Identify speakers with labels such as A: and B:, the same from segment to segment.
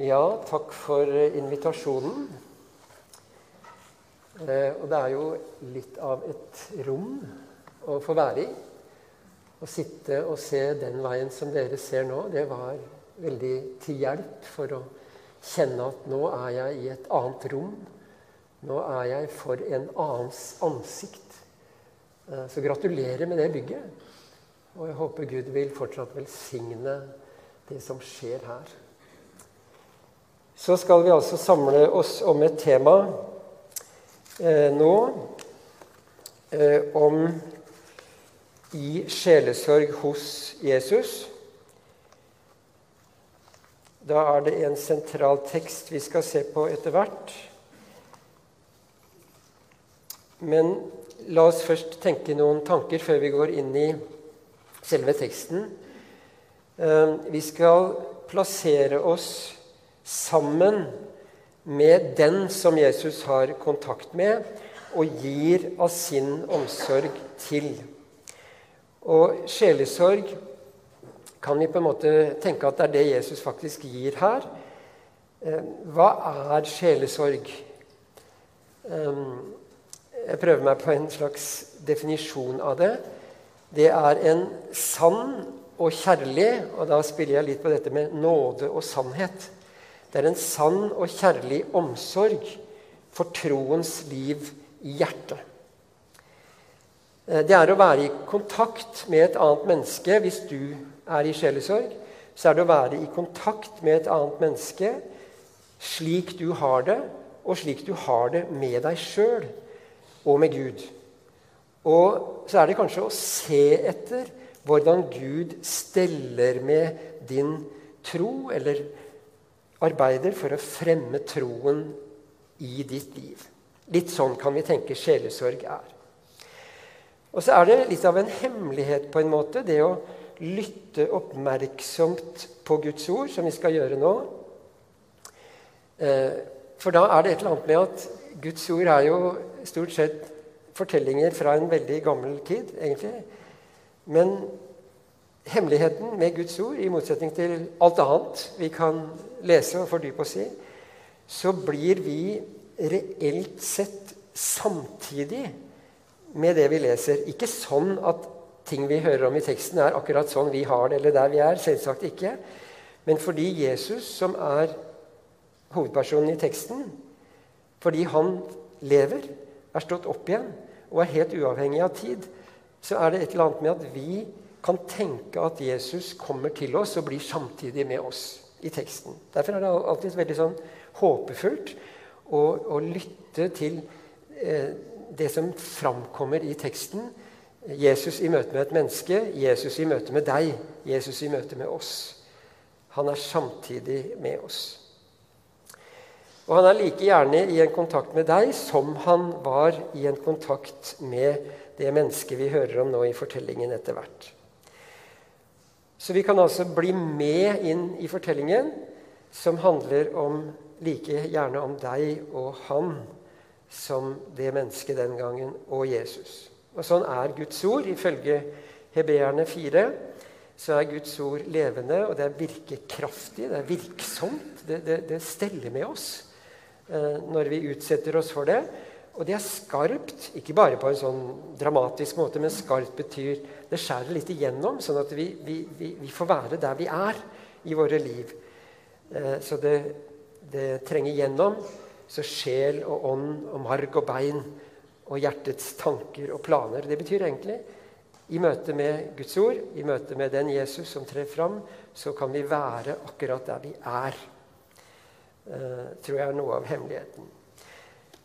A: Ja, takk for eh, invitasjonen. Eh, og det er jo litt av et rom å få være i. Å sitte og se den veien som dere ser nå, det var veldig til hjelp for å kjenne at nå er jeg i et annet rom. Nå er jeg for en annens ansikt. Eh, så gratulerer med det bygget. Og jeg håper Gud vil fortsatt velsigne det som skjer her. Så skal vi altså samle oss om et tema eh, nå eh, om i sjelesorg hos Jesus. Da er det en sentral tekst vi skal se på etter hvert. Men la oss først tenke noen tanker før vi går inn i selve teksten. Eh, vi skal plassere oss sammen med den som Jesus har kontakt med, og gir av sin omsorg til. Og sjelesorg kan vi på en måte tenke at det er det Jesus faktisk gir her. Eh, hva er sjelesorg? Eh, jeg prøver meg på en slags definisjon av det. Det er en sann og kjærlig Og da spiller jeg litt på dette med nåde og sannhet. Det er en sann og kjærlig omsorg for troens liv i hjertet. Eh, det er å være i kontakt med et annet menneske. Hvis du er i sjelesorg, så er det å være i kontakt med et annet menneske slik du har det, og slik du har det med deg sjøl og med Gud. Og så er det kanskje å se etter hvordan Gud steller med din tro, eller arbeider for å fremme troen i ditt liv. Litt sånn kan vi tenke sjelesorg er. Og så er det litt av en hemmelighet på en måte, det å lytte oppmerksomt på Guds ord, som vi skal gjøre nå. Eh, for da er det et eller annet med at Guds ord er jo stort sett fortellinger fra en veldig gammel tid, egentlig. Men hemmeligheten med Guds ord, i motsetning til alt annet vi kan lese og fordype oss i, så blir vi reelt sett samtidig med det vi leser. Ikke sånn at ting vi hører om i teksten, er akkurat sånn vi har det, eller der vi er. Selvsagt ikke. Men fordi Jesus, som er hovedpersonen i teksten, fordi han lever, er stått opp igjen og er helt uavhengig av tid, så er det et eller annet med at vi kan tenke at Jesus kommer til oss og blir samtidig med oss i teksten. Derfor er det alltid veldig sånn håpefullt å, å lytte til eh, det som framkommer i teksten. Jesus i møte med et menneske, Jesus i møte med deg, Jesus i møte med oss. Han er samtidig med oss. Og han er like gjerne i en kontakt med deg som han var i en kontakt med det mennesket vi hører om nå i fortellingen etter hvert. Så vi kan altså bli med inn i fortellingen, som handler om like gjerne om deg og han som det mennesket den gangen, og Jesus. Og Sånn er Guds ord. Ifølge Hebeerne 4 så er Guds ord levende, og det er virkekraftig, det er virksomt. Det, det, det steller med oss eh, når vi utsetter oss for det. Og det er skarpt, ikke bare på en sånn dramatisk måte, men skarpt betyr det skjærer litt igjennom, sånn at vi, vi, vi, vi får være der vi er i våre liv. Eh, så det, det trenger gjennom. Så sjel og ånd og marg og bein og hjertets tanker og planer. Det betyr egentlig i møte med Guds ord, i møte med den Jesus som trer fram, så kan vi være akkurat der vi er. Eh, tror jeg er noe av hemmeligheten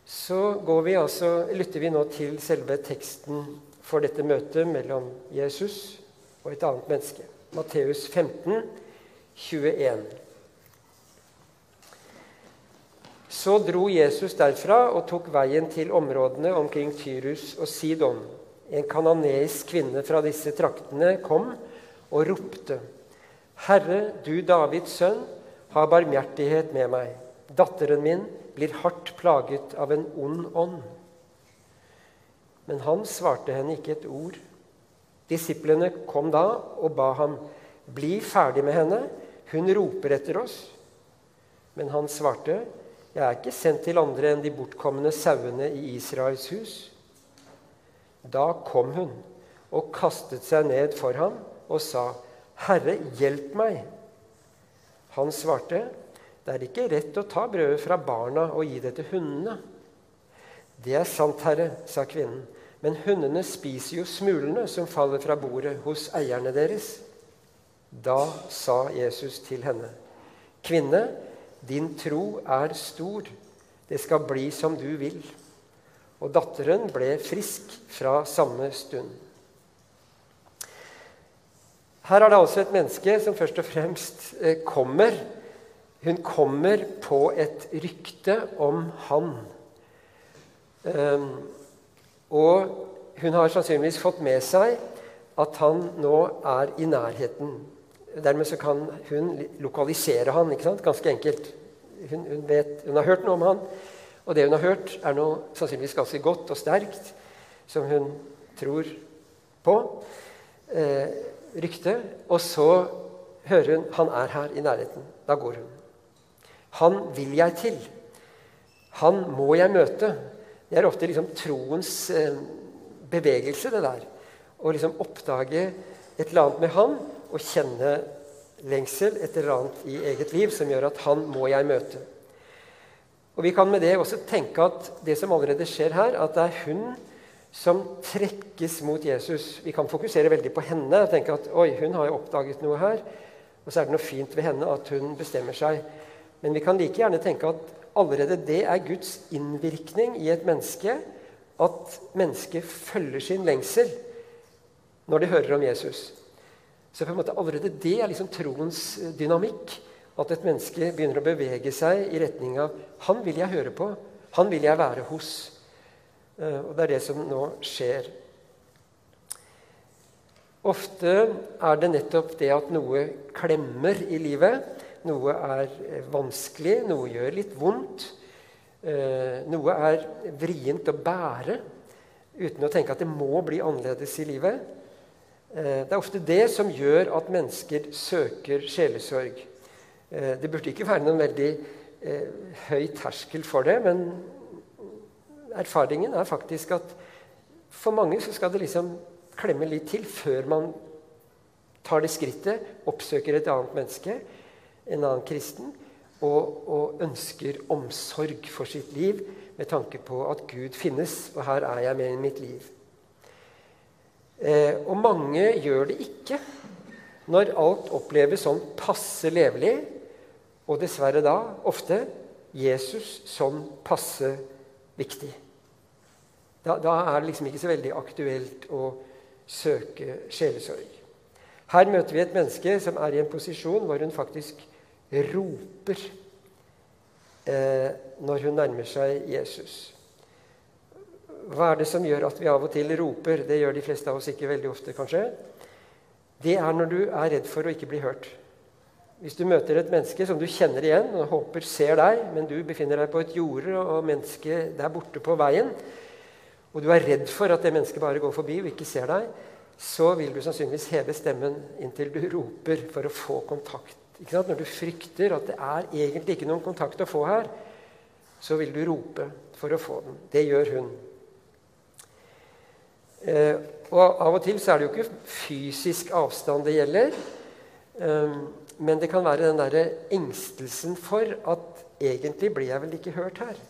A: så vi altså, lytter vi nå til selve teksten for dette møtet mellom Jesus og et annet menneske. Matteus 15, 21. Så dro Jesus derfra og tok veien til områdene omkring Tyrus og Sidon. En kanonesk kvinne fra disse traktene kom og ropte. Herre, du Davids sønn, ha barmhjertighet med meg. Datteren min blir hardt plaget av en ond ånd. Men han svarte henne ikke et ord. Disiplene kom da og ba ham, 'Bli ferdig med henne, hun roper etter oss.' Men han svarte, 'Jeg er ikke sendt til andre enn de bortkomne sauene i Israels hus.' Da kom hun og kastet seg ned for ham og sa, 'Herre, hjelp meg.' Han svarte, 'Det er ikke rett å ta brødet fra barna og gi det til hundene.' 'Det er sant, Herre', sa kvinnen, 'men hundene spiser jo smulene som faller fra bordet hos eierne deres.' Da sa Jesus til henne, 'Kvinne, din tro er stor. Det skal bli som du vil.' Og datteren ble frisk fra samme stund. Her er det altså et menneske som først og fremst eh, kommer. Hun kommer på et rykte om han. Ehm, og hun har sannsynligvis fått med seg at han nå er i nærheten. Dermed så kan hun lokalisere han, ikke sant? ganske enkelt. Hun, hun, vet, hun har hørt noe om han, og det hun har hørt, er noe sannsynligvis ganske godt og sterkt, som hun tror på. Eh, rykte, og så hører hun han er her i nærheten. Da går hun. Han vil jeg til. Han må jeg møte. Det er ofte liksom troens eh, bevegelse, det der. Å liksom oppdage et eller annet med han og kjenne lengsel, et eller annet i eget liv som gjør at han må jeg møte. Og Vi kan med det også tenke at det som allerede skjer her, at det er hun som trekkes mot Jesus. Vi kan fokusere veldig på henne og tenke at oi, hun har jo oppdaget noe her. Og så er det noe fint ved henne at hun bestemmer seg. Men vi kan like gjerne tenke at allerede det er Guds innvirkning i et menneske. At mennesket følger sin lengsel når de hører om Jesus. Så på en måte allerede det er liksom troens dynamikk. At et menneske begynner å bevege seg i retning av 'Han vil jeg høre på. Han vil jeg være hos'. Eh, og det er det som nå skjer. Ofte er det nettopp det at noe klemmer i livet. Noe er eh, vanskelig, noe gjør litt vondt. Eh, noe er vrient å bære uten å tenke at det må bli annerledes i livet. Det er ofte det som gjør at mennesker søker sjelesorg. Det burde ikke være noen veldig høy terskel for det, men erfaringen er faktisk at for mange så skal det liksom klemme litt til før man tar det skrittet, oppsøker et annet menneske, en annen kristen, og, og, ønsker omsorg for sitt liv med tanke på at Gud finnes, og her er jeg med i mitt liv. Eh, og mange gjør det ikke når alt oppleves sånn passe levelig, og dessverre da ofte Jesus sånn passe viktig. Da, da, er det liksom ikke så veldig aktuelt å søke sjelesorg. Her møter vi et menneske som er i en posisjon hvor hun faktisk roper eh, når hun nærmer seg Jesus. Hva er det som gjør at vi av og til roper? Det gjør de fleste av oss ikke veldig ofte, kanskje. Det er når du er redd for å ikke bli hørt. Hvis du møter et menneske som du kjenner igjen og håper ser deg, men du befinner deg på et jorde, og mennesket der borte på veien, og du er redd for at det mennesket bare går forbi og ikke ser deg, så vil du sannsynligvis heve stemmen inntil du roper for å få kontakt. Når du frykter at det er egentlig ikke noen kontakt å få her, så vil du rope for å få den. Det gjør hun. Eh, og Av og til så er det jo ikke fysisk avstand det gjelder. Eh, men det kan være den derre engstelsen for at egentlig blir jeg vel ikke hørt her.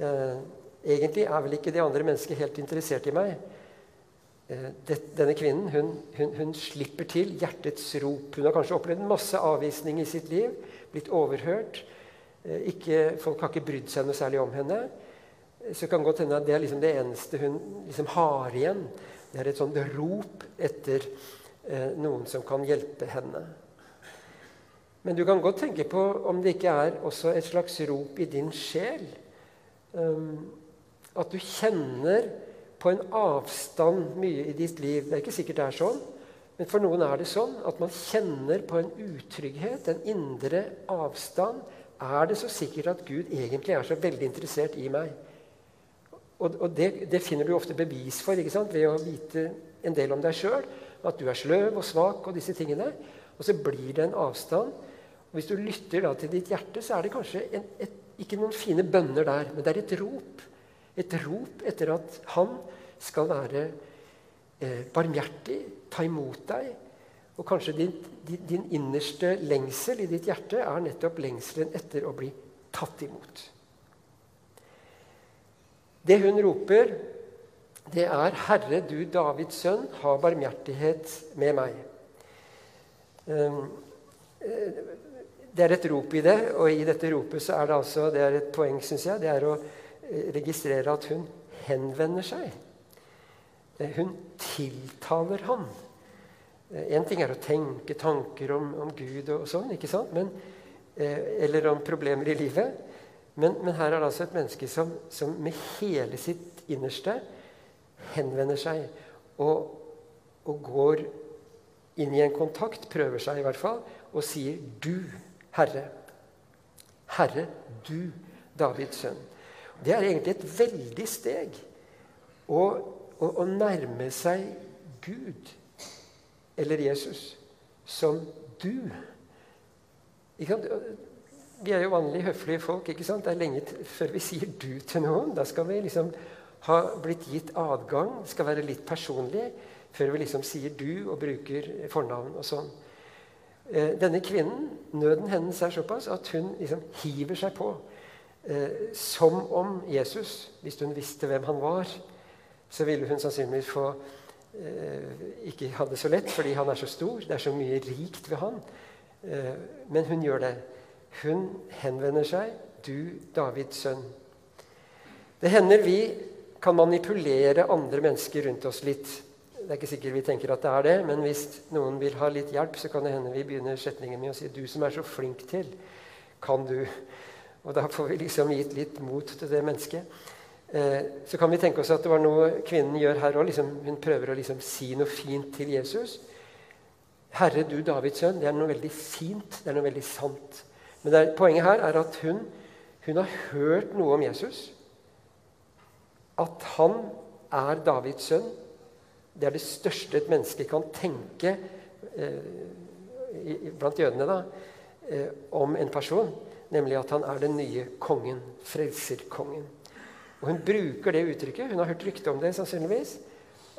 A: Eh, Egentlig er vel ikke det andre mennesket helt interessert i meg. Eh, denne kvinnen hun, hun, hun, slipper til hjertets rop. Hun har kanskje opplevd masse avvisning i sitt liv, blitt overhørt. Eh, ikke, folk har ikke brydd seg noe særlig om henne. Eh, så kan godt hende at det er liksom det eneste hun liksom har igjen. Det er et sånt rop etter eh, noen som kan hjelpe henne. Men du kan godt tenke på om det ikke er også et slags rop i din sjel. Um, at du kjenner på en avstand mye i ditt liv. Det er ikke sikkert det er sånn, men for noen er det sånn at man kjenner på en utrygghet, en indre avstand. Er det så sikkert at Gud egentlig er så veldig interessert i meg? Og, og det, det, finner du ofte bevis for ikke sant? ved å vite en del om deg sjøl. At du er sløv og svak og disse tingene. Og så blir det en avstand. Hvis du lytter til ditt hjerte, så er det kanskje en, et, ikke noen fine bønner der, men det er et rop. Et rop etter at han skal være eh, barmhjertig, ta imot deg. Og kanskje din, din, din, innerste lengsel i ditt hjerte er nettopp lengselen etter å bli tatt imot. Det hun roper, det er 'Herre, du Davids sønn, ha barmhjertighet med meg'. Um, det er et rop i det, og i dette ropet så er det altså det er et poeng, syns jeg. Det er å eh, registrere at hun henvender seg. Eh, hun tiltaler ham. Én ting er å tenke tanker om, om Gud og, sånn, ikke sant? Men, eller om problemer i livet. Men, men, her er det altså et menneske som, som med hele sitt innerste henvender seg og, og, går inn i en kontakt, prøver seg i hvert fall, og sier 'Du, Herre'. Herre, du, Davids sønn. Det er egentlig et veldig steg å, å, å nærme seg Gud eller Jesus som du. Vi er jo vanlig høflige folk. ikke sant? Det er lenge før vi sier 'du' til noen. Da skal vi liksom ha blitt gitt adgang, skal være litt personlig, før vi liksom sier 'du' og bruker fornavn og sånn. Eh, denne kvinnen, nøden hennes er såpass at hun liksom hiver seg på. Eh, som om Jesus, hvis hun visste hvem han var, så ville hun sannsynligvis få eh, ikke ha det så lett fordi han er så stor. Det er så mye rikt ved han. Eh, men hun gjør det. Hun henvender seg, 'Du Davids sønn'. Det hender vi kan manipulere andre mennesker rundt oss litt. Det er ikke sikkert vi tenker at det er det, men hvis noen vil ha litt hjelp, så kan det hende vi begynner setningen med å si 'Du som er så flink til, kan du?' Og da får vi liksom gitt litt mot til det mennesket. Eh, så kan vi tenke oss at det var noe kvinnen gjør her òg. Liksom, hun prøver å liksom si noe fint til Jesus. 'Herre, du Davids sønn', det er noe veldig fint. Det er noe veldig sant. Men er, poenget her er at hun, hun har hørt noe om Jesus at han er Davids sønn. Det er det største et menneske kan tenke eh, blant jødene da, eh, om en person, nemlig at han er den nye kongen, frelserkongen. Og Hun bruker det uttrykket. Hun har hørt rykte om det, sannsynligvis,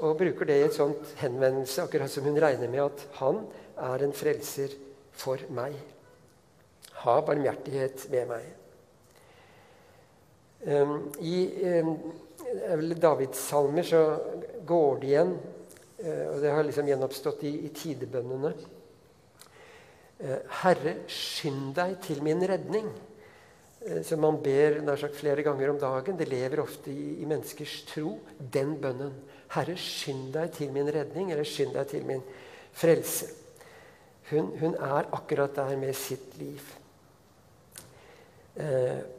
A: og bruker det i et sånt henvendelse, akkurat som hun regner med at han er en frelser for meg. Ha barmhjertighet med meg. Um, I um, Davids salmer så går det igjen, uh, og det har liksom gjenoppstått i, i tidebønnene. Uh, Herre, skynd deg til min redning. Uh, som man ber sagt flere ganger om dagen. Det lever ofte i, i menneskers tro, den bønnen. Herre, skynd deg til min redning, eller skynd deg til min frelse. Hun, hun er akkurat der med sitt liv.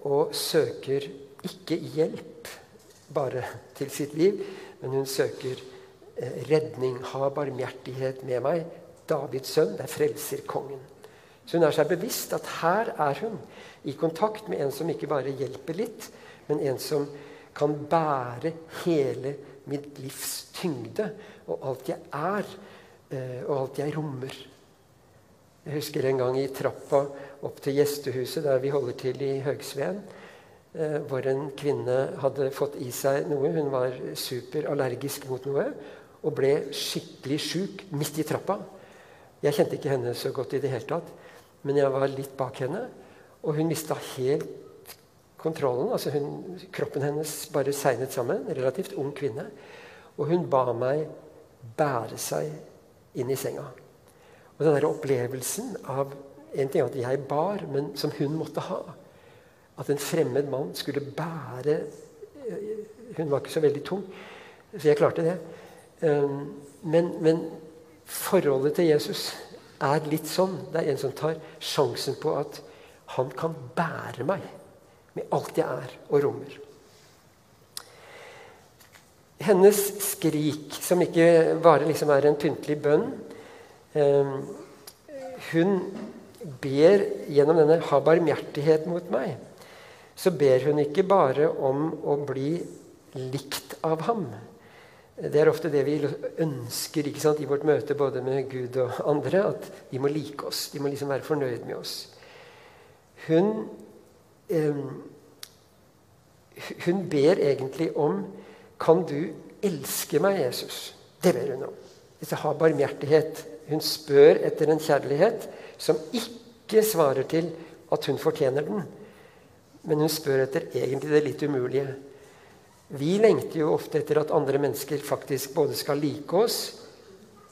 A: og søker ikke hjelp bare til sitt liv, men hun søker eh, redning. Ha barmhjertighet med meg. Davids sønn, det er frelserkongen. Så hun er seg bevisst at her er hun i kontakt med en som ikke bare hjelper litt, men en som kan bære hele mitt livs tyngde og alt jeg er, eh, og alt jeg rommer. Jeg husker en gang i trappa opp til gjestehuset der vi holder til i Høgsveen eh, hvor en kvinne hadde fått i seg noe. Hun var superallergisk mot noe og ble skikkelig sjuk midt i trappa. Jeg kjente ikke henne så godt i det hele tatt, men jeg var litt bak henne. Og hun mista helt kontrollen. altså hun, Kroppen hennes bare segnet sammen. Relativt ung kvinne. Og hun ba meg bære seg inn i senga. Og den der opplevelsen av en ting at jeg bar, men som hun måtte ha at en fremmed mann skulle bære eh, Hun var ikke så veldig tung, så jeg klarte det. Um, men, men forholdet til Jesus er litt sånn. Det er en som tar sjansen på at han kan bære meg med alt jeg er og rommer. Hennes skrik, som ikke bare liksom er en pyntelig bønn eh, Hun ber gjennom denne 'ha barmhjertighet mot meg' så ber hun ikke bare om å bli likt av ham. Det er ofte det vi ønsker sant, i vårt møte både med Gud og andre. At de må like oss. De må liksom være fornøyd med oss. Hun eh, Hun ber egentlig om Kan du elske meg, Jesus? Det ber hun om. Hvis jeg har barmhjertighet. Hun spør etter en kjærlighet som ikke svarer til at hun fortjener den. Men hun spør etter egentlig det litt umulige. Vi lengter jo ofte etter at andre mennesker faktisk både skal like oss,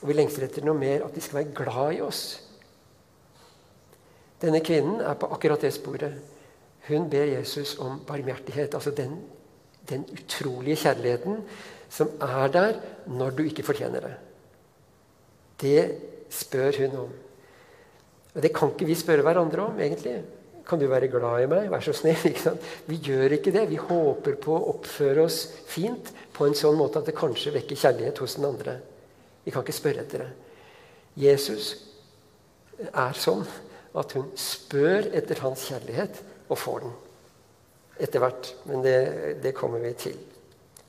A: og vi lengter etter noe mer at de skal være glad i oss. Denne kvinnen er på akkurat det sporet. Hun ber Jesus om barmhjertighet. Altså den, den utrolige kjærligheten som er der når du ikke fortjener det. Det spør hun om. Og Det kan ikke vi spørre hverandre om, egentlig. Kan du være glad i meg? Vær så snill. Vi gjør ikke det. Vi håper på å oppføre oss fint på en sånn måte at det kanskje vekker kjærlighet hos den andre. Vi kan ikke spørre etter det. Jesus er sånn at hun spør etter hans kjærlighet og får den etter hvert. Men det, det kommer vi til,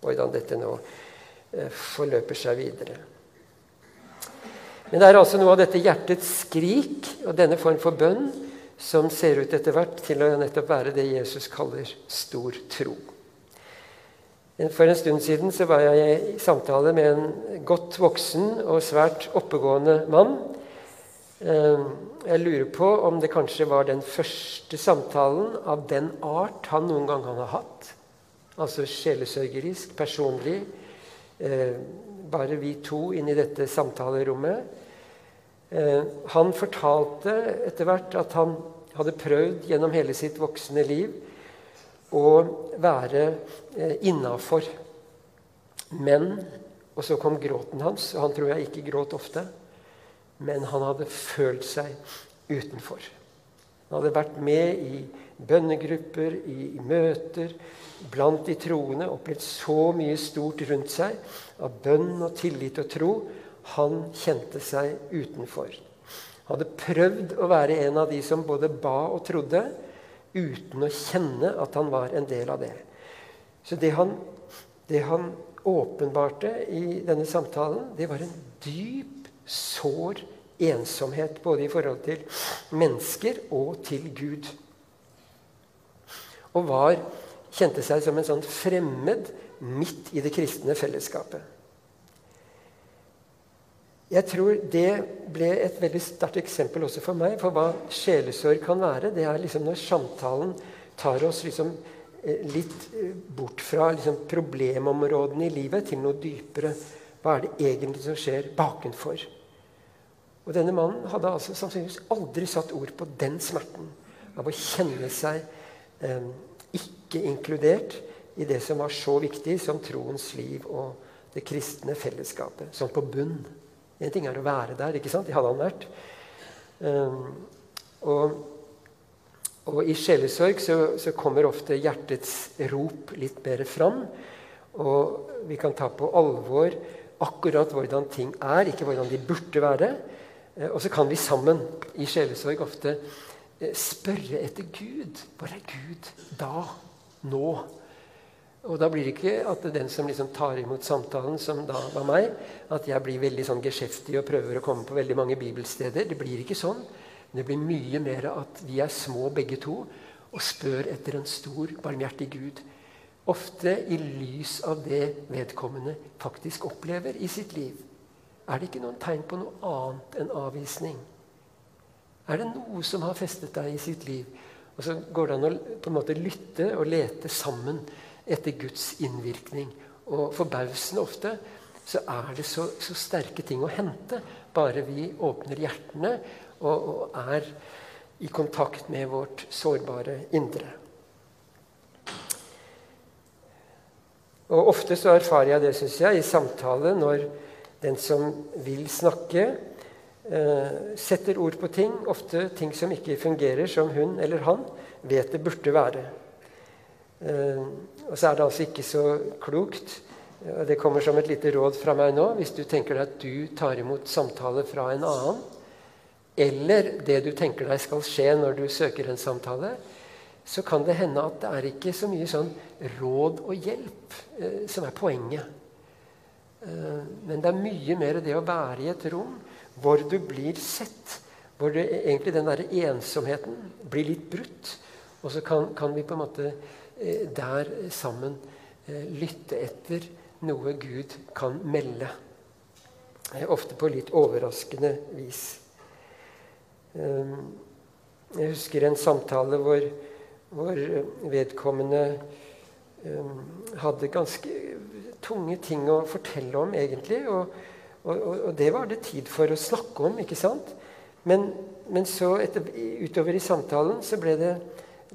A: hvordan dette nå eh, forløper seg videre. Men det er altså noe av dette hjertets skrik og denne form for bønn som ser ut etter hvert til å nettopp være det Jesus kaller stor tro. For en stund siden var jeg i samtale med en godt voksen og svært oppegående mann. Eh, jeg lurer på om det kanskje var den første samtalen av den art han noen gang har hatt. Altså sjelesørgerisk, personlig. Eh, bare vi to inne i dette samtalerommet. Eh, han fortalte etter hvert at han hadde prøvd gjennom hele sitt voksne liv å være eh, innafor. Men Og så kom gråten hans. og Han tror jeg ikke gråt ofte. Men han hadde følt seg utenfor. Han hadde vært med i bønnegrupper, i, møter, blant de troende. Opplevd så mye stort rundt seg av bønn og tillit og tro. Han kjente seg utenfor. Han hadde prøvd å være en av de som både ba og trodde, uten å kjenne at han var en del av det. Så det han, det han åpenbarte i denne samtalen, det var en dyp, sår ensomhet både i forhold til mennesker og til Gud. Og var, kjente seg som en sånn fremmed midt i det kristne fellesskapet. Jeg tror det ble et veldig sterkt eksempel også for meg for hva sjelesorg kan være. Det er liksom når samtalen tar oss liksom eh, litt eh, bort fra liksom problemområdene i livet til noe dypere. Hva er det egentlig som skjer bakenfor? Og Denne mannen hadde altså sannsynligvis aldri satt ord på den smerten av å kjenne seg eh, ikke inkludert i det som var så viktig som troens liv og det kristne fellesskapet. Sånn på bunn. En ting er å være der. ikke sant? Det hadde han vært. Um, og, og, i sjelesorg så, så, kommer ofte hjertets rop litt mer fram. Og vi kan ta på alvor akkurat hvordan ting er, ikke hvordan de burde være. Uh, og så kan vi sammen i sjelesorg ofte uh, spørre etter Gud. Hvor er Gud da? Nå? Og da blir det ikke at den som liksom tar imot samtalen, som da var meg, at jeg blir veldig sånn geskjeftig og prøver å komme på veldig mange bibelsteder. Det blir ikke sånn. Men det blir mye mer at vi er små begge to og spør etter en stor, barmhjertig Gud. Ofte i lys av det vedkommende faktisk opplever i sitt liv. Er det ikke noen tegn på noe annet enn avvisning? Er det noe som har festet deg i sitt liv? Og så går det an å på en måte lytte og lete sammen etter Guds innvirkning. Og forbausende ofte så er det så, så, sterke ting å hente bare vi åpner hjertene og, og er i kontakt med vårt sårbare indre. Og Ofte så erfarer jeg det synes jeg, i samtale når den som vil snakke, eh, setter ord på ting, ofte ting som ikke fungerer som hun eller han vet det burde være. Eh, og så er det altså ikke så klokt. Og det kommer som et lite råd fra meg nå. Hvis du tenker deg at du tar imot samtale fra en annen, eller det du tenker deg skal skje når du søker en samtale, så kan det hende at det er ikke så mye sånn råd og hjelp eh, som er poenget. Eh, men det er mye mer det å være i et rom hvor du blir sett, hvor det, egentlig den der ensomheten blir litt brutt. Og så kan, kan vi på en måte der sammen eh, lytte etter noe Gud kan melde. Eh, ofte på litt overraskende vis. Um, jeg husker en samtale hvor, hvor vedkommende um, hadde ganske tunge ting å fortelle om, egentlig. Og, og, og, det var det tid for å snakke om, ikke sant? Men, men så etter, utover i samtalen så ble det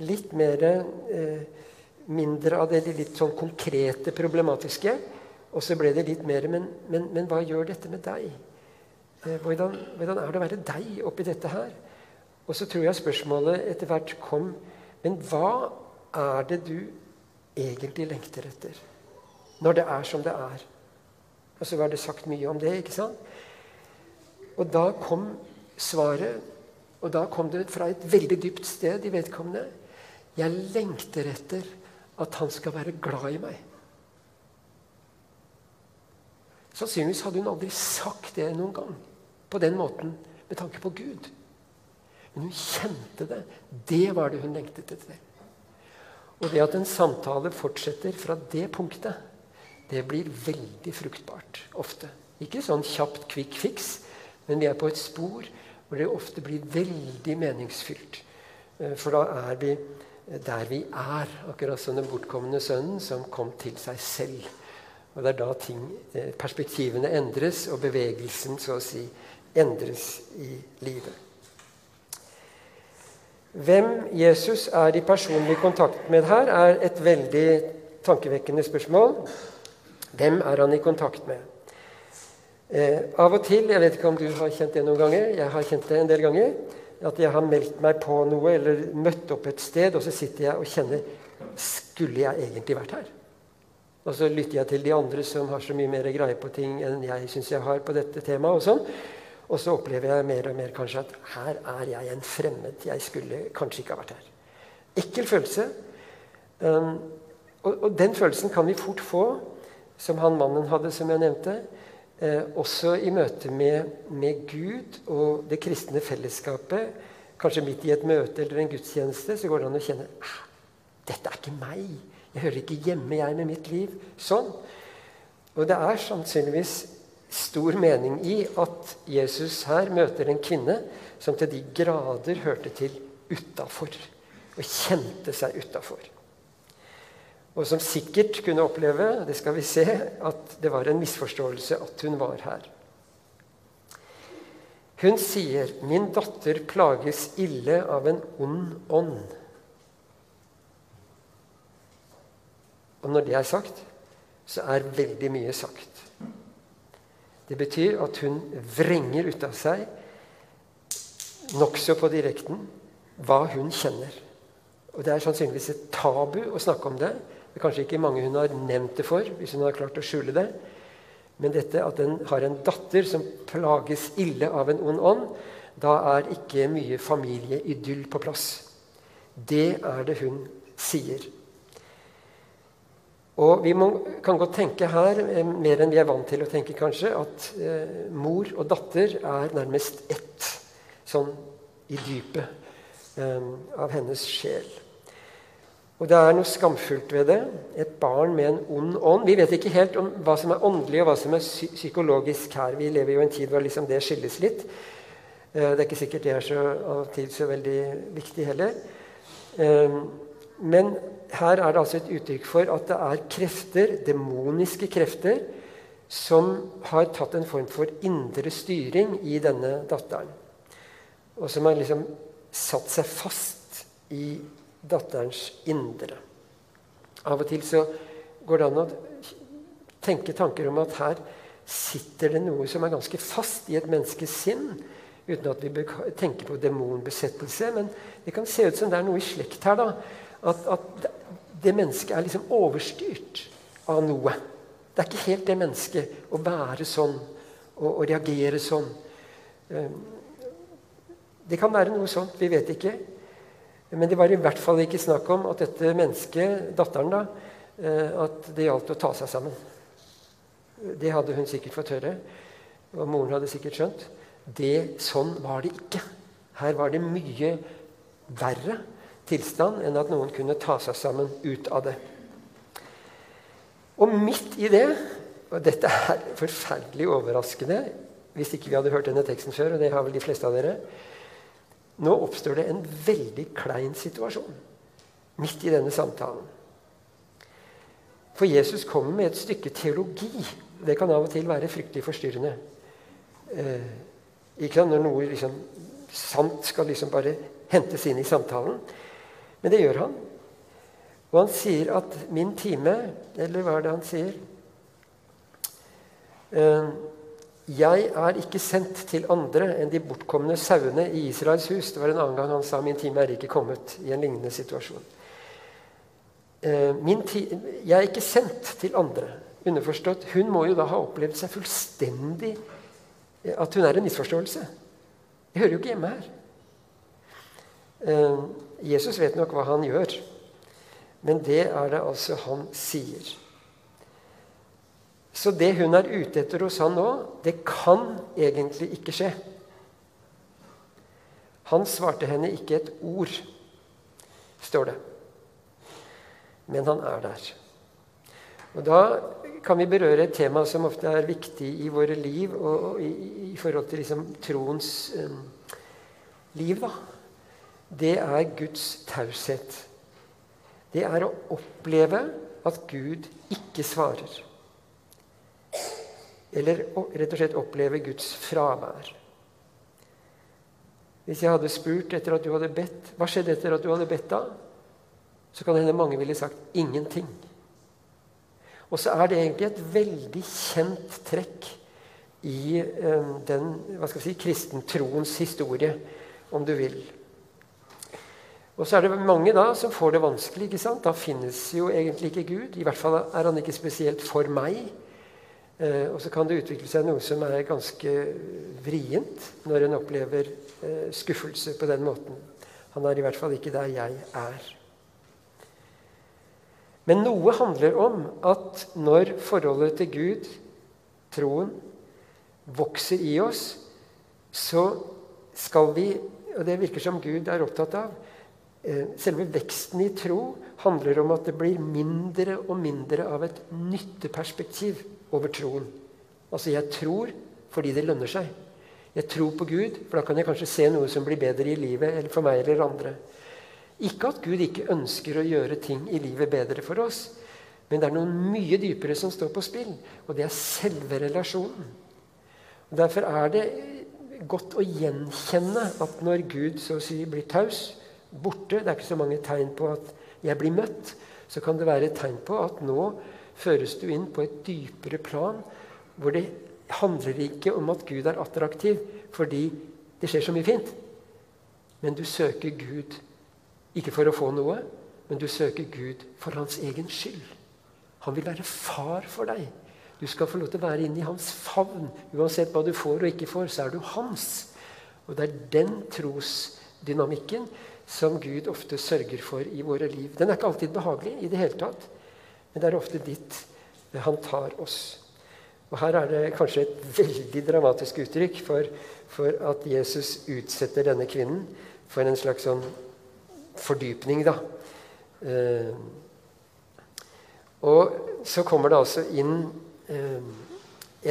A: litt mer eh, Mindre av det litt sånn konkrete, problematiske. Og så ble det litt mer men, men, men hva gjør dette med deg? Eh, hvordan, hvordan, er det å være deg oppi dette her? Og så tror jeg spørsmålet etter hvert kom Men hva er det du egentlig lengter etter? Når det er som det er. Og så var det sagt mye om det, ikke sant? Og da kom svaret, og da kom det fra et veldig dypt sted i vedkommende. Jeg lengter etter at han skal være glad i meg. Sannsynligvis hadde hun aldri sagt det noen gang på den måten med tanke på Gud. Men hun kjente det. Det var det hun lengtet etter. Og det at en samtale fortsetter fra det punktet, det blir veldig fruktbart ofte. Ikke sånn kjapt quick fix, men vi er på et spor hvor det ofte blir veldig meningsfylt. Eh, for da er vi der vi er, akkurat som den bortkomne sønnen som kom til seg selv. Og Det er da ting, eh, perspektivene endres, og bevegelsen så å si endres i livet. Hvem Jesus er i personlig kontakt med her, er et veldig tankevekkende spørsmål. Hvem er han i kontakt med? Eh, av og til Jeg vet ikke om du har kjent det noen ganger. Jeg har kjent det en del ganger. At jeg har meldt meg på noe eller møtt opp et sted, og så sitter jeg og kjenner Skulle jeg egentlig vært her? Og så lytter jeg til de andre som har så mye mer greie på ting enn jeg syns jeg har på dette temaet. Og sånn. Og så opplever jeg mer og mer kanskje at her er jeg en fremmed. Jeg skulle kanskje ikke ha vært her. Ekkel følelse. Um, og, og, den følelsen kan vi fort få, som han mannen hadde, som jeg nevnte. Eh, også i møte med, med, Gud og det kristne fellesskapet, kanskje midt i et møte eller en gudstjeneste, så går det an å kjenne ah, dette er ikke meg. Jeg hører ikke hjemme, jeg, med mitt liv. Sånn. Og det er sannsynligvis stor mening i at Jesus her møter en kvinne som til de grader hørte til utafor. Og kjente seg utafor og som sikkert kunne oppleve det skal vi se, at det var en misforståelse at hun var her. Hun sier, 'Min datter plages ille av en ond ånd'. Og når det er sagt, så er veldig mye sagt. Det betyr at hun vrenger ut av seg, nokså på direkten, hva hun kjenner. Og det er sannsynligvis et tabu å snakke om det. Det er kanskje ikke mange hun har nevnt det for, hvis hun har klart å skjule det. Men dette at den har en datter som plages ille av en ond ånd, da er ikke mye familieidyll på plass. Det er det hun sier. Og Vi må, kan godt tenke her, eh, mer enn vi er vant til å tenke, kanskje, at eh, mor og datter er nærmest ett, sånn i dypet eh, av hennes sjel. Og det er noe skamfullt ved det. Et barn med en ond ånd. Vi vet ikke helt om hva som er åndelig og hva som er psykologisk her. Vi lever jo i en tid hvor liksom det skilles litt. Eh, det er ikke sikkert det er så, av tid så veldig viktig heller. Eh, men her er det altså et uttrykk for at det er krefter, demoniske krefter, som har tatt en form for indre styring i denne datteren. Og som har liksom satt seg fast i datterens indre. Av og til så går det an å tenke tanker om at her sitter det noe som er ganske fast i et menneskes sinn, uten at vi tenker på demonbesettelse. Men det kan se ut som det er noe i slekt her. da, At, at det mennesket er liksom overstyrt av noe. Det er ikke helt det mennesket å være sånn og, og reagere sånn. Ehm, det kan være noe sånt, vi vet ikke. Men det var i hvert fall ikke snakk om at dette mennesket, datteren, da, eh, at det gjaldt å ta seg sammen. Det hadde hun sikkert fått høre, og moren hadde sikkert skjønt. Det, sånn var det ikke. Her var det mye verre tilstand enn at noen kunne ta seg sammen ut av det. Og midt i det Og dette er forferdelig overraskende hvis ikke vi hadde hørt denne teksten før, og det har vel de fleste av dere. Nå oppstår det en veldig klein situasjon midt i denne samtalen. For Jesus kommer med et stykke teologi. Det kan av og til være fryktelig forstyrrende. Eh, ikke? Når noe liksom, sant skal liksom bare hentes inn i samtalen. Men det gjør han. Og han sier at 'min time' Eller hva er det han sier? Eh, jeg er ikke sendt til andre enn de bortkomne sauene i Israels hus. Det var en annen gang han sa 'min time er ikke kommet' i en lignende situasjon. Eh, jeg er ikke sendt til andre. Underforstått, Hun må jo da ha opplevd seg fullstendig eh, At hun er en misforståelse. Jeg hører jo ikke hjemme her. Eh, Jesus vet nok hva han gjør, men det er det altså han sier. Så det hun er ute etter hos han nå, det kan egentlig ikke skje. Han svarte henne ikke et ord, står det men han er der. Og Da kan vi berøre et tema som ofte er viktig i våre liv og, i, i, forhold til liksom, troens um, liv. da. Det er Guds taushet. Det er å oppleve at Gud ikke svarer. Eller rett og slett oppleve Guds fravær. Hvis jeg hadde spurt etter at du hadde bedt Hva skjedde etter at du hadde bedt da? så kan det hende mange ville sagt ingenting. Og så er det egentlig et veldig kjent trekk i um, den hva skal vi si, kristentroens historie, om du vil. Og så er det mange da som får det vanskelig. ikke sant? Da finnes jo egentlig ikke Gud. I hvert fall er han ikke spesielt for meg. Eh, og så kan det utvikle seg noe som er ganske vrient når en opplever eh, skuffelse på den måten. Han er i hvert fall ikke der jeg er. Men noe handler om at når forholdet til Gud, troen, vokser i oss, så skal vi Og det virker som Gud er opptatt av. Eh, selve veksten i tro handler om at det blir mindre og mindre av et nytteperspektiv over troen. Altså, jeg tror fordi det lønner seg. Jeg tror på Gud, for da kan jeg kanskje se noe som blir bedre i livet eller for meg eller andre. Ikke at Gud ikke ønsker å gjøre ting i livet bedre for oss, men det er noe mye dypere som står på spill, og det er selve relasjonen. Og derfor er det godt å gjenkjenne at når Gud så å si blir taus, borte Det er ikke så mange tegn på at jeg blir møtt. Så kan det være et tegn på at nå føres du inn på et dypere plan, hvor det handler ikke om at Gud er attraktiv fordi det skjer så mye fint, men du søker Gud ikke for å få noe, men du søker Gud for hans egen skyld. Han vil være far for deg. Du skal få lov til å være inne i hans favn. Uansett hva du får og ikke får, så er du hans. Og det er den trosdynamikken som Gud ofte sørger for i våre liv. Den er ikke alltid behagelig i det hele tatt, men det er ofte dit han tar oss. Og Her er det kanskje et veldig dramatisk uttrykk for, for at Jesus utsetter denne kvinnen for en slags sånn fordypning, da. Eh, og så kommer det altså inn eh,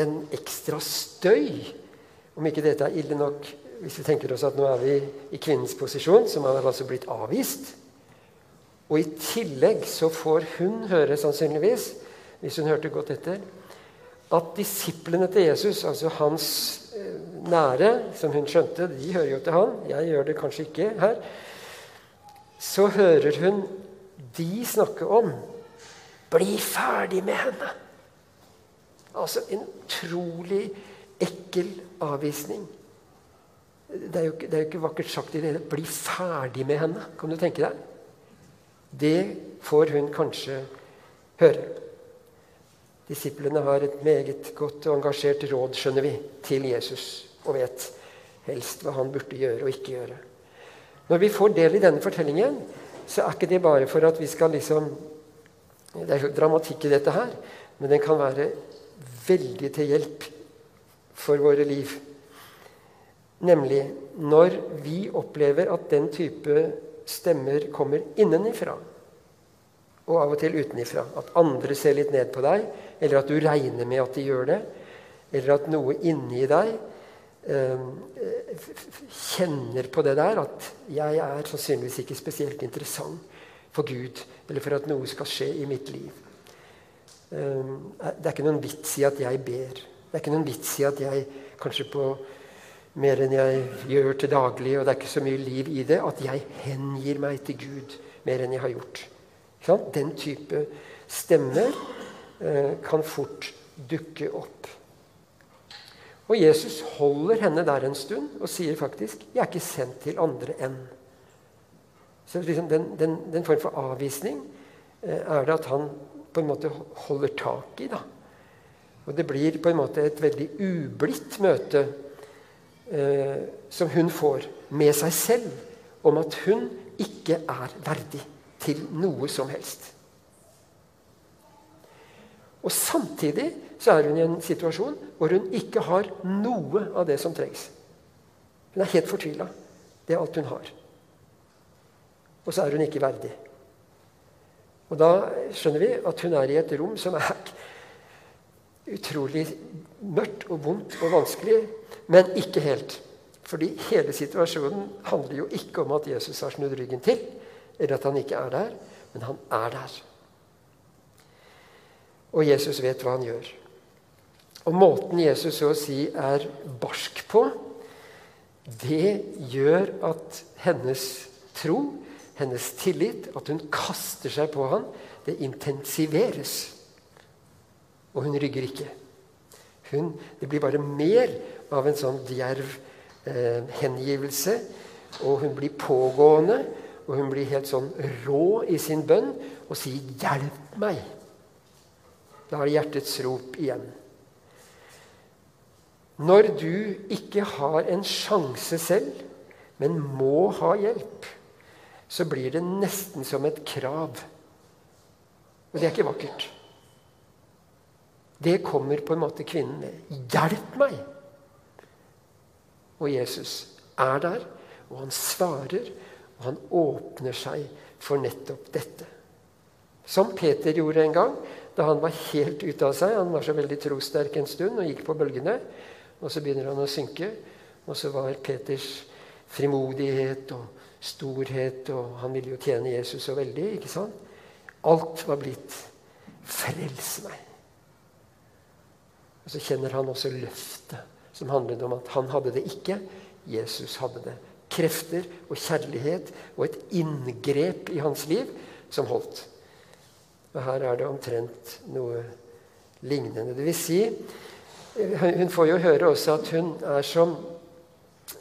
A: en ekstra støy. Om ikke dette er ille nok hvis vi tenker oss at nå er vi i kvinnens posisjon, som har altså blitt avvist. Og i tillegg så får hun høre, sannsynligvis, hvis hun hørte godt etter, at disiplene til Jesus, altså hans eh, nære, som hun skjønte, de hører jo til han. Jeg gjør det kanskje ikke her så hører hun de snakke om 'bli ferdig med henne'. Altså en utrolig ekkel avvisning. Det er, jo, det er jo ikke vakkert sagt i det hele 'bli ferdig med henne'. Kan du tenke deg? Det får hun kanskje høre. Disiplene har et meget godt og engasjert råd skjønner vi, til Jesus og vet helst hva han burde gjøre og ikke gjøre. Når vi får del i denne fortellingen, så er ikke det bare for at vi skal liksom Det er jo dramatikk i dette her, men den kan være veldig til hjelp for våre liv. Nemlig når vi opplever at den type stemmer kommer innenifra, og av og til utenifra. At andre ser litt ned på deg, eller at du regner med at de gjør det. Eller at noe inni deg eh, kjenner på det der at 'jeg er sannsynligvis ikke spesielt interessant for Gud', eller for at noe skal skje i mitt liv. Eh, det er ikke noen vits i at jeg ber. Det er ikke noen vits i at jeg kanskje på mer enn jeg gjør til daglig, og det er ikke så mye liv i det, at jeg hengir meg til Gud mer enn jeg har gjort. Den type stemmer eh, kan fort dukke opp. Og Jesus holder henne der en stund og sier faktisk 'Jeg er ikke sendt til andre enn'. Så liksom den, den, den, form for avvisning eh, er det at han på en måte holder tak i. da. Og det blir på en måte et veldig ublidt møte eh, som hun får med seg selv om at hun ikke er verdig til noe som helst. Og Samtidig så er hun i en situasjon hvor hun ikke har noe av det som trengs. Hun er helt fortvila. Det er alt hun har. Og så er hun ikke verdig. Og Da skjønner vi at hun er i et rom som er utrolig mørkt og vondt og vanskelig, men ikke helt. Fordi hele situasjonen handler jo ikke om at Jesus har snudd ryggen til, eller at han ikke er der, men han er der. Og Jesus vet hva han gjør. Og måten Jesus så å si er barsk på, det gjør at hennes tro, hennes tillit, at hun kaster seg på han, det intensiveres. Og hun rygger ikke. Hun, det blir bare mer av en sånn djerv eh, hengivelse. Og hun blir pågående, og hun blir helt sånn rå i sin bønn og sier 'Hjelp meg'. Da er det hjertets rop igjen. Når du ikke har en sjanse selv, men må ha hjelp, så blir det nesten som et krav. Og det er ikke vakkert. Det kommer på en måte kvinnen med. 'Hjelp meg!' Og Jesus er der, og han svarer, og han åpner seg for nettopp dette. Som Peter gjorde en gang da han var helt ute av seg. Han var så veldig trossterk en stund og gikk på bølgene. Og så begynner han å synke. Og så var Peters frimodighet og storhet Og han ville jo tjene Jesus så veldig. ikke sant? Alt var blitt 'frels meg'. Og så kjenner han også løftet som handlet om at han hadde det ikke. Jesus hadde det. Krefter og kjærlighet og et inngrep i hans liv som holdt. Og her er det omtrent noe lignende. Det vil si Hun får jo høre også at hun er som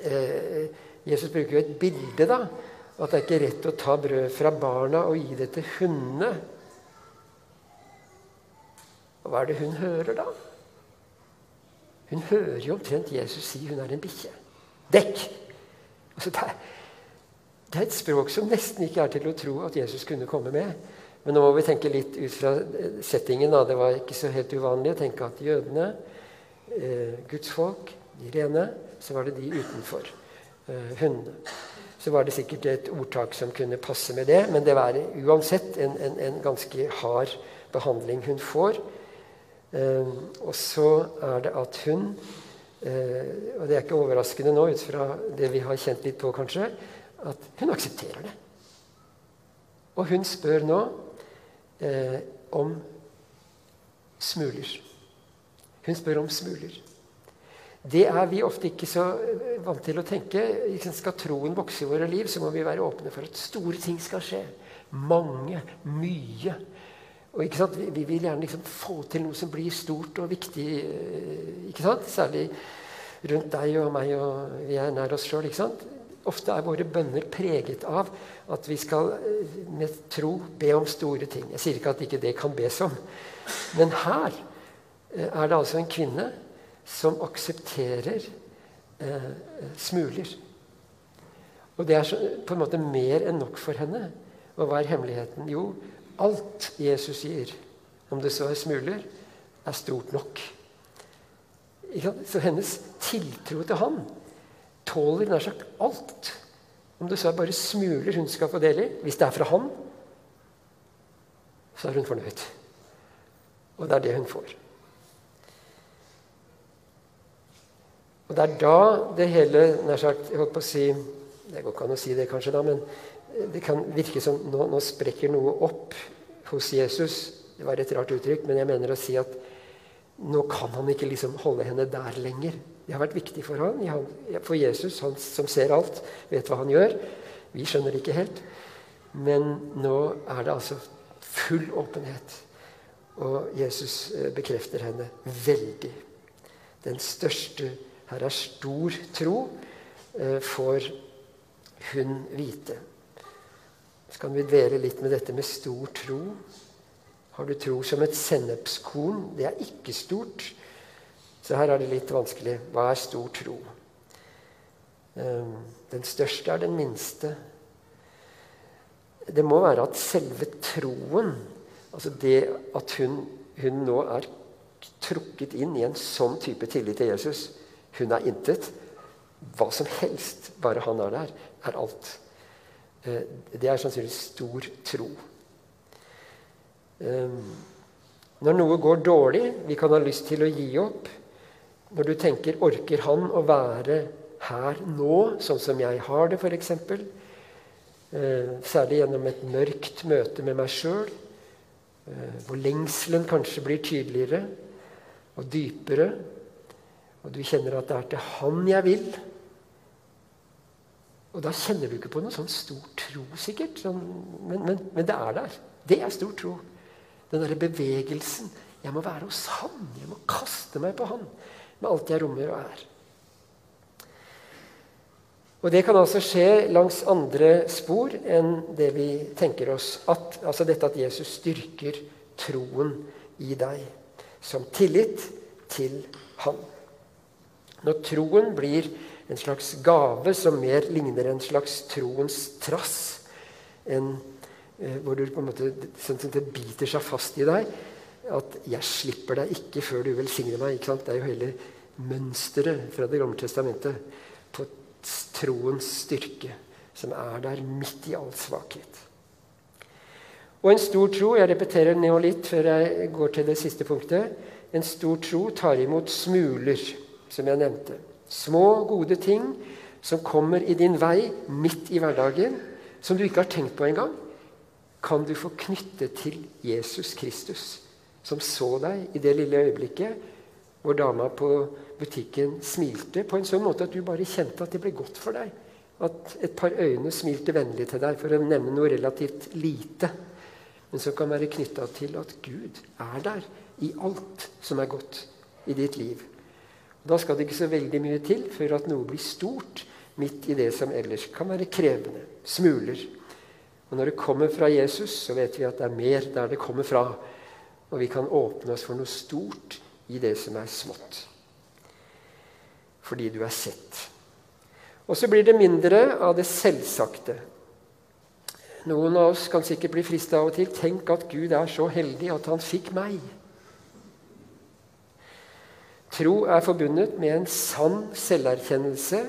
A: eh, Jesus bruker jo et bilde, da. At det er ikke rett å ta brød fra barna og gi det til hundene. Og hva er det hun hører, da? Hun hører jo omtrent Jesus si hun er en bikkje. Dekk! Altså, det, er, det er et språk som nesten ikke er til å tro at Jesus kunne komme med. Men nå må vi tenke litt ut fra eh, settingen. Da. Det var ikke så helt uvanlig å tenke at jødene, eh, gudsfolk, de rene, så var det de utenfor. Eh, hundene. Så var det sikkert et ordtak som kunne passe med det, men det var uansett en, en, en ganske hard behandling hun får. Eh, og så er det at hun eh, Og det er ikke overraskende nå ut fra det vi har kjent litt på, kanskje, at hun aksepterer det. Og hun spør nå eh, om smuler. Hun spør om smuler. Det er vi ofte ikke så eh, vant til å tenke. Skal troen vokse i våre liv, så må vi være åpne for at store ting skal skje. Mange. Mye. Og vi, vi, vil gjerne liksom få til noe som blir stort og viktig. Eh? Særlig rundt deg og meg, og vi er nær oss sjøl. Ofte er våre bønner preget av at vi skal eh, med tro be om store ting. Jeg sier ikke at ikke det kan bes om. Men her eh, er det altså en kvinne som aksepterer eh, smuler. Og det er så, på en måte mer enn nok for henne. Og hva er hemmeligheten? Jo, alt Jesus sier, om det så er smuler, er stort nok. Så hennes tiltro til han tåler nær sagt alt. Om det så er bare smuler hun skal få del i. Hvis det er fra han, så er hun fornøyd. Og det er det hun får. Og det er da det hele nær sagt, jeg holdt på å si, Det går ikke an å si det, kanskje, da, men det kan virke som nå, nå sprekker noe opp hos Jesus. Det var et rart uttrykk, men jeg mener å si at nå kan han ikke liksom holde henne der lenger. Det har vært viktig for han, for Jesus, han som ser alt, vet hva han gjør. Vi skjønner det ikke helt. Men nå er det altså full åpenhet. Og Jesus eh, bekrefter henne veldig. Den største her er stor tro, eh, får hun vite. Så kan vi dvele litt med dette med stor tro. Har du tro som et sennepskorn? Det er ikke stort. Så her er det litt vanskelig. Hva er stor tro? Ehm, den største er den minste. Det må være at selve troen, altså det at hun, hun nå er trukket inn i en sånn type tillit til Jesus, hun er intet. Hva som helst, bare han er der, er alt. Eh, det er sannsynligvis stor tro. Eh, når noe går dårlig, vi kan ha lyst til å gi opp. Når du tenker 'Orker han å være her nå, sånn som jeg har det', f.eks. Eh, særlig gjennom et mørkt møte med meg sjøl, hvor lengselen kanskje blir tydeligere og dypere og du kjenner at det er til Han jeg vil. Og da kjenner du ikke på noe sånn stor tro, sikkert. Sånn, men, men, men, det er der. Det er stor tro. Den derre bevegelsen. Jeg må være hos Han. Jeg må kaste meg på Han med alt jeg rommer og er. Og Det kan altså skje langs andre spor enn det vi tenker oss. At, altså dette at Jesus styrker troen i deg som tillit til Han. Når troen blir en slags gave som mer ligner en slags troens trass, en, eh, hvor du på en måte, sånn sånn, det biter seg fast i deg at 'jeg slipper deg ikke før du velsigner meg'. Ikke sant? Det er jo hele mønsteret fra Det gamle testamentet på troens styrke, som er der midt i all svakhet. Og en stor tro Jeg repeterer ned litt før jeg går til det siste punktet. En stor tro tar imot smuler som jeg nevnte. Små, gode ting som kommer i din vei midt i hverdagen, som du ikke har tenkt på engang, kan du få knytte til Jesus Kristus, som så deg i det lille øyeblikket hvor dama på butikken smilte på en sånn måte at du bare kjente at det ble godt for deg. At et par øyne smilte vennlig til deg, for å nevne noe relativt lite. Men som kan være knytta til at Gud er der i alt som er godt i ditt liv. Da skal det ikke så veldig mye til før at noe blir stort midt i det som ellers kan være krevende. Smuler. Og når det kommer fra Jesus, så vet vi at det er mer der det kommer fra. Og vi kan åpne oss for noe stort i det som er smått. Fordi du er sett. Og så blir det mindre av det selvsagte. Noen av oss kan sikkert bli frista av og til. Tenk at Gud er så heldig at han fikk meg. Tro er forbundet med en sann selverkjennelse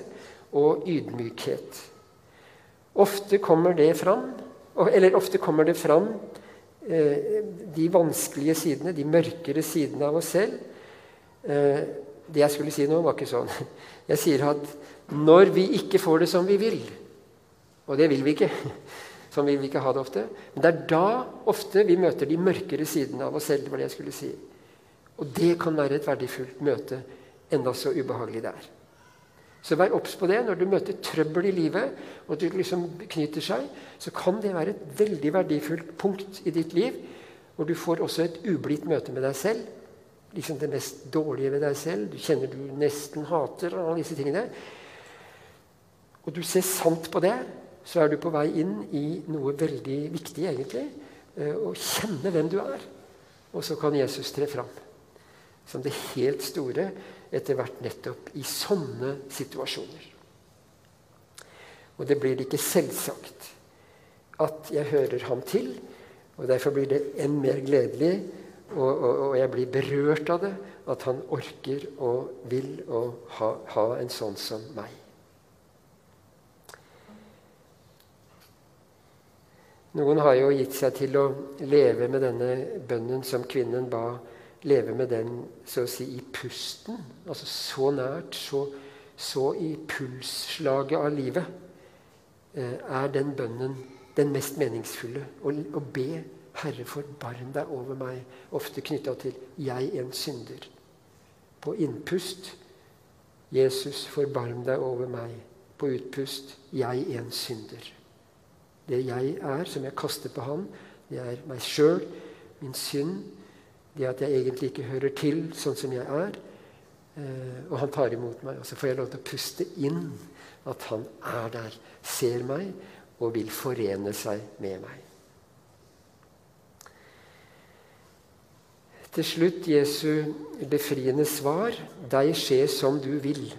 A: og ydmykhet. Ofte kommer det fram, eller ofte kommer det fram eh, de vanskelige sidene, de mørkere sidene av oss selv. Eh, det jeg skulle si nå, var ikke sånn. Jeg sier at når vi ikke får det som vi vil Og det vil vi ikke. Sånn vil vi ikke ha det ofte. Men det er da ofte vi møter de mørkere sidene av oss selv. det var det jeg skulle si. Og det kan være et verdifullt møte, enda så ubehagelig det er. Så vær obs på det. Når du møter trøbbel i livet, og det liksom knyter seg, så kan det være et veldig verdifullt punkt i ditt liv, hvor du får også et ublidt møte med deg selv. Liksom det mest dårlige ved deg selv. Du kjenner du nesten hater og alle disse tingene. Og du ser sant på det, så er du på vei inn i noe veldig viktig, egentlig. Eh, å kjenne hvem du er. Og så kan Jesus tre fram som det helt store etter hvert nettopp i sånne situasjoner. Og det blir ikke selvsagt at jeg hører ham til. Og derfor blir det enn mer gledelig, og, og, og jeg blir berørt av det, at han orker og vil å ha, ha en sånn som meg. Noen har jo gitt seg til å leve med denne bønnen som kvinnen ba Leve med den så å si i pusten. Altså så nært, så, så i pulsslaget av livet eh, er den bønnen den mest meningsfulle. Å, å be 'Herre, forbarm deg over meg', ofte knytta til 'jeg en synder'. På innpust 'Jesus, forbarm deg over meg'. På utpust 'jeg en synder'. Det jeg er, som jeg kaster på Han, det er meg sjøl, min synd, det at jeg egentlig ikke hører til sånn som jeg er. Eh, og han tar imot meg. Og så får jeg lov til å puste inn at han er der, ser meg og vil forene seg med meg. Til slutt Jesu befriende svar 'Deg skjer som du vil'.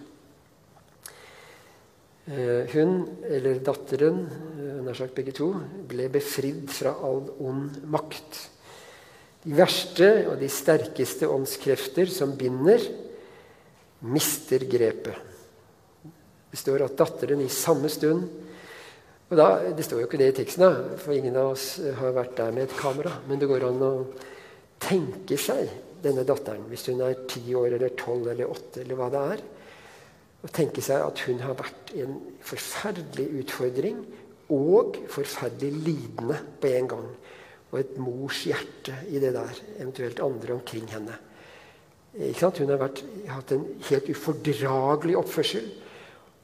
A: Eh, hun, eller datteren, eh, nær sagt begge to, ble befridd fra all ond makt. De verste og de sterkeste åndskrefter som binder, mister grepet. Det står at datteren i samme stund og da, Det står jo ikke det i teksten, da, for ingen av oss har vært der med et kamera. Men det går an å tenke seg denne datteren, hvis hun er ti år eller tolv eller åtte, eller hva det er, og tenke seg at hun har vært en forferdelig utfordring og forferdelig lidende på en gang. Og et mors hjerte i det der, eventuelt andre omkring henne. Hun har vært, hatt en helt ufordragelig oppførsel,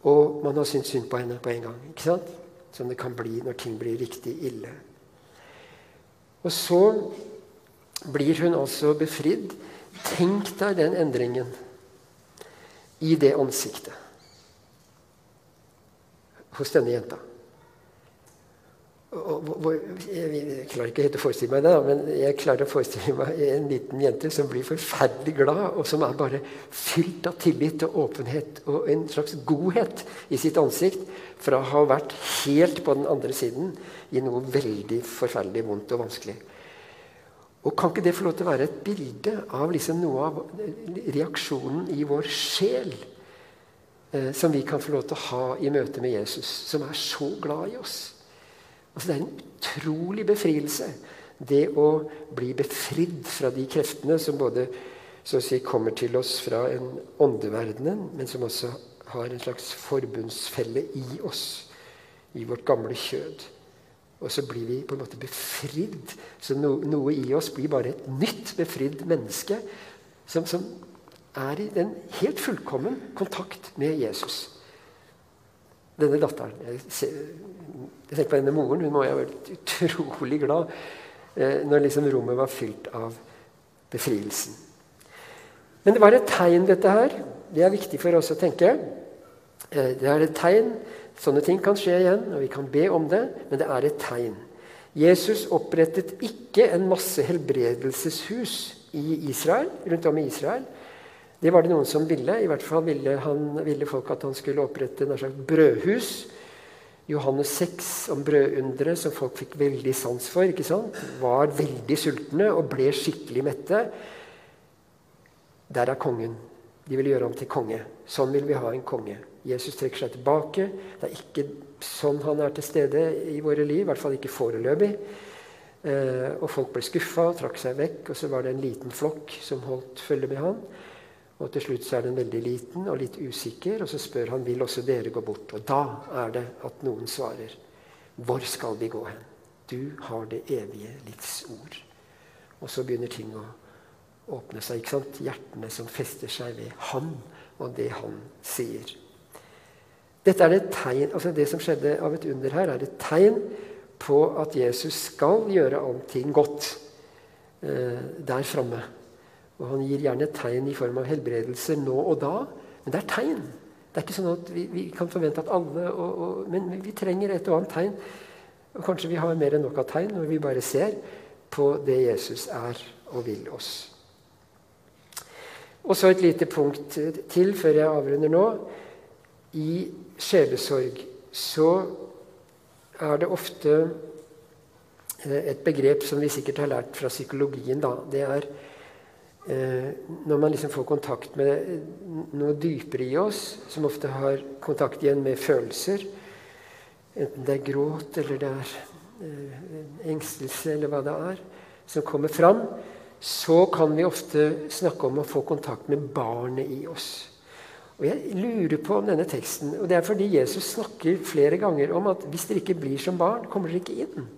A: og man har syntes synd på henne på en gang. ikke sant? Som det kan bli når ting blir riktig ille. Og så blir hun altså befridd. Tenk deg den endringen i det ansiktet hos denne jenta. Jeg klarer ikke helt å forestille meg det, men jeg klarer å forestille meg en liten jente som blir forferdelig glad, og som er bare fylt av tillit og åpenhet og en slags godhet i sitt ansikt fra å ha vært helt på den andre siden i noe veldig forferdelig vondt og vanskelig. Og Kan ikke det få lov til å være et bilde av liksom noe av reaksjonen i vår sjel eh, som vi kan få lov til å ha i møte med Jesus, som er så glad i oss? Altså Det er en utrolig befrielse, det å bli befridd fra de kreftene som både så å si, kommer til oss fra en åndeverdenen, men som også har en slags forbundsfelle i oss, i vårt gamle kjød. Og så blir vi på en måte befridd. Så no, noe i oss blir bare et nytt befridd menneske som, som er i den helt fullkommen kontakt med Jesus. Denne datteren Jeg, ser, jeg tenker på denne moren. Hun må jo ha vært utrolig glad eh, når liksom rommet var fylt av befrielsen. Men det var et tegn, dette her. Det er viktig for oss å tenke. Eh, det er et tegn Sånne ting kan skje igjen, og vi kan be om det, men det er et tegn. Jesus opprettet ikke en masse helbredelseshus i Israel, rundt om i Israel. Det var det noen som ville. I hvert fall ville, han, ville folk at han skulle opprette en slags brødhus. Johannes 6 om brødunderet, som folk fikk veldig sans for. ikke sant? Var veldig sultne og ble skikkelig mette. Der er kongen. De vil gjøre ham til konge. Sånn vil vi ha en konge. Jesus trekker seg tilbake. Det er ikke sånn han er til stede i våre liv, i hvert fall ikke foreløpig. Eh, og folk ble skuffa og trakk seg vekk. Og så var det en liten flokk som holdt følge med han. Og til slutt så er den veldig liten og litt usikker, og så spør han vil også dere gå bort. Og da er det at noen svarer, hvor skal vi gå hen? Du har det evige livs ord. Og så begynner ting å åpne seg. ikke sant? Hjertene som fester seg ved Han og det Han sier. Dette er et tegn, altså Det som skjedde av et under her, er et tegn på at Jesus skal gjøre allting godt eh, der framme. Og Han gir gjerne tegn i form av helbredelser nå og da, men det er tegn. Det er ikke sånn at vi, vi kan forvente at alle og, og, Men vi trenger et og annet tegn. Og Kanskje vi har mer enn nok av tegn når vi bare ser på det Jesus er og vil oss. Og så et lite punkt til før jeg avrunder nå. I sjelesorg så er det ofte eh, et begrep som vi sikkert har lært fra psykologien. Da. Det er når man liksom får kontakt med noe dypere i oss, som ofte har kontakt igjen med følelser. Enten det er gråt, eller det er eh, engstelse eller hva det er, som kommer fram, så kan vi ofte snakke om å få kontakt med barnet i oss. Og Jeg lurer på om denne teksten, og det er fordi Jesus snakker flere ganger om at hvis dere ikke blir som barn, kommer dere ikke inn.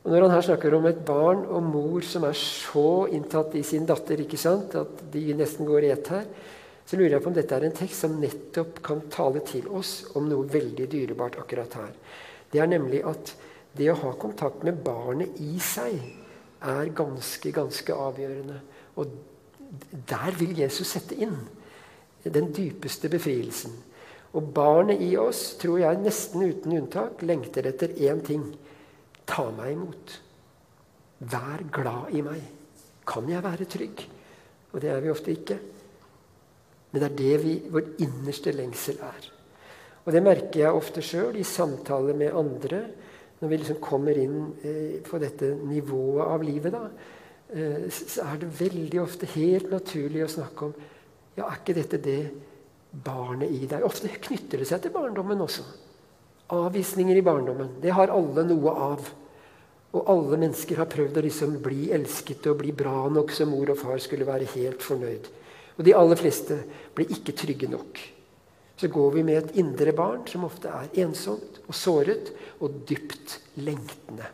A: Og Når han her snakker om et barn og mor som er så inntatt i sin datter ikke sant, at de nesten går i ett her, så lurer jeg på om dette er en tekst som nettopp kan tale til oss om noe veldig dyrebart akkurat her. Det er nemlig at det å ha kontakt med barnet i seg er ganske, ganske avgjørende. Og der vil Jesus sette inn den dypeste befrielsen. Og barnet i oss, tror jeg nesten uten unntak, lengter etter én ting Ta meg imot. Vær glad i meg. Kan jeg være trygg? Og det er vi ofte ikke. Men det er det vi, vår innerste lengsel er. Og det merker jeg ofte sjøl i samtaler med andre. Når vi liksom kommer inn eh, på dette nivået av livet, da, eh, så er det veldig ofte helt naturlig å snakke om Ja, er ikke dette det barnet i deg Ofte knytter det seg til barndommen også. Avvisninger i barndommen. Det har alle noe av. Og alle mennesker har prøvd å liksom bli elsket og bli bra nok så mor og far skulle være helt fornøyd. Og de aller fleste blir ikke trygge nok. Så går vi med et indre barn som ofte er ensomt og såret og dypt lengtende.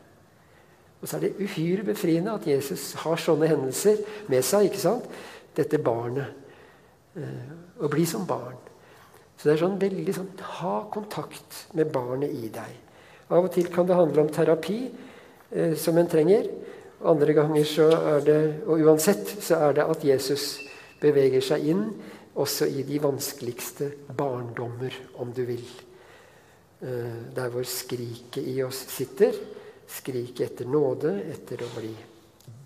A: Og så er det uhyre befriende at Jesus har sånne hendelser med seg. ikke sant? Dette barnet. Eh, å bli som barn. Så det er sånn veldig sånn Ha kontakt med barnet i deg. Av og til kan det handle om terapi eh, som en trenger. Andre ganger så er det Og uansett så er det at Jesus beveger seg inn også i de vanskeligste barndommer, om du vil. Eh, der hvor skriket i oss sitter. Skriket etter nåde, etter å bli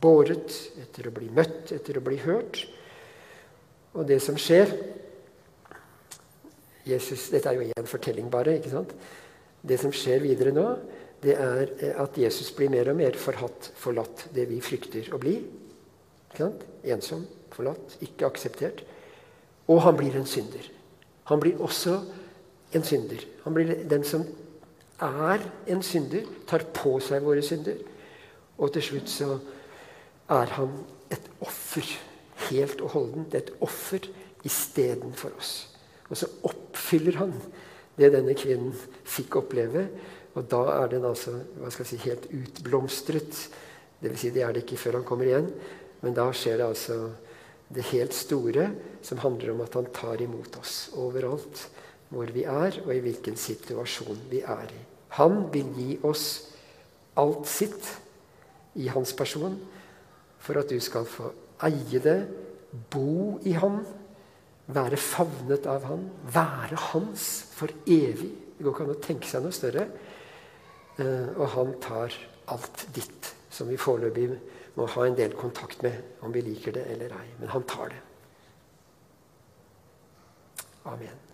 A: båret, etter å bli møtt, etter å bli hørt. Og det som skjer Jesus, Dette er jo én fortelling, bare. ikke sant? Det som skjer videre nå, det er eh, at Jesus blir mer og mer forhatt, forlatt, det vi frykter å bli. Ikke sant? Ensom, forlatt, ikke akseptert. Og han blir en synder. Han blir også en synder. Han blir den som er en synder, tar på seg våre synder. Og til slutt så er han et offer. Helt og holdent et offer istedenfor oss. Og så oppfyller han det denne kvinnen fikk oppleve. Og da er den altså hva skal jeg si, helt utblomstret. Det vil si, det er det ikke før han kommer igjen. Men da skjer det altså det helt store, som handler om at han tar imot oss overalt hvor vi er, og i hvilken situasjon vi er i. Han vil gi oss alt sitt i hans person for at du skal få eie det, bo i Han være favnet av han, være hans for evig. Det går ikke an å tenke seg noe større. Eh, og han tar alt ditt, som vi foreløpig må ha en del kontakt med, om vi liker det eller ei. Men han tar det. Amen.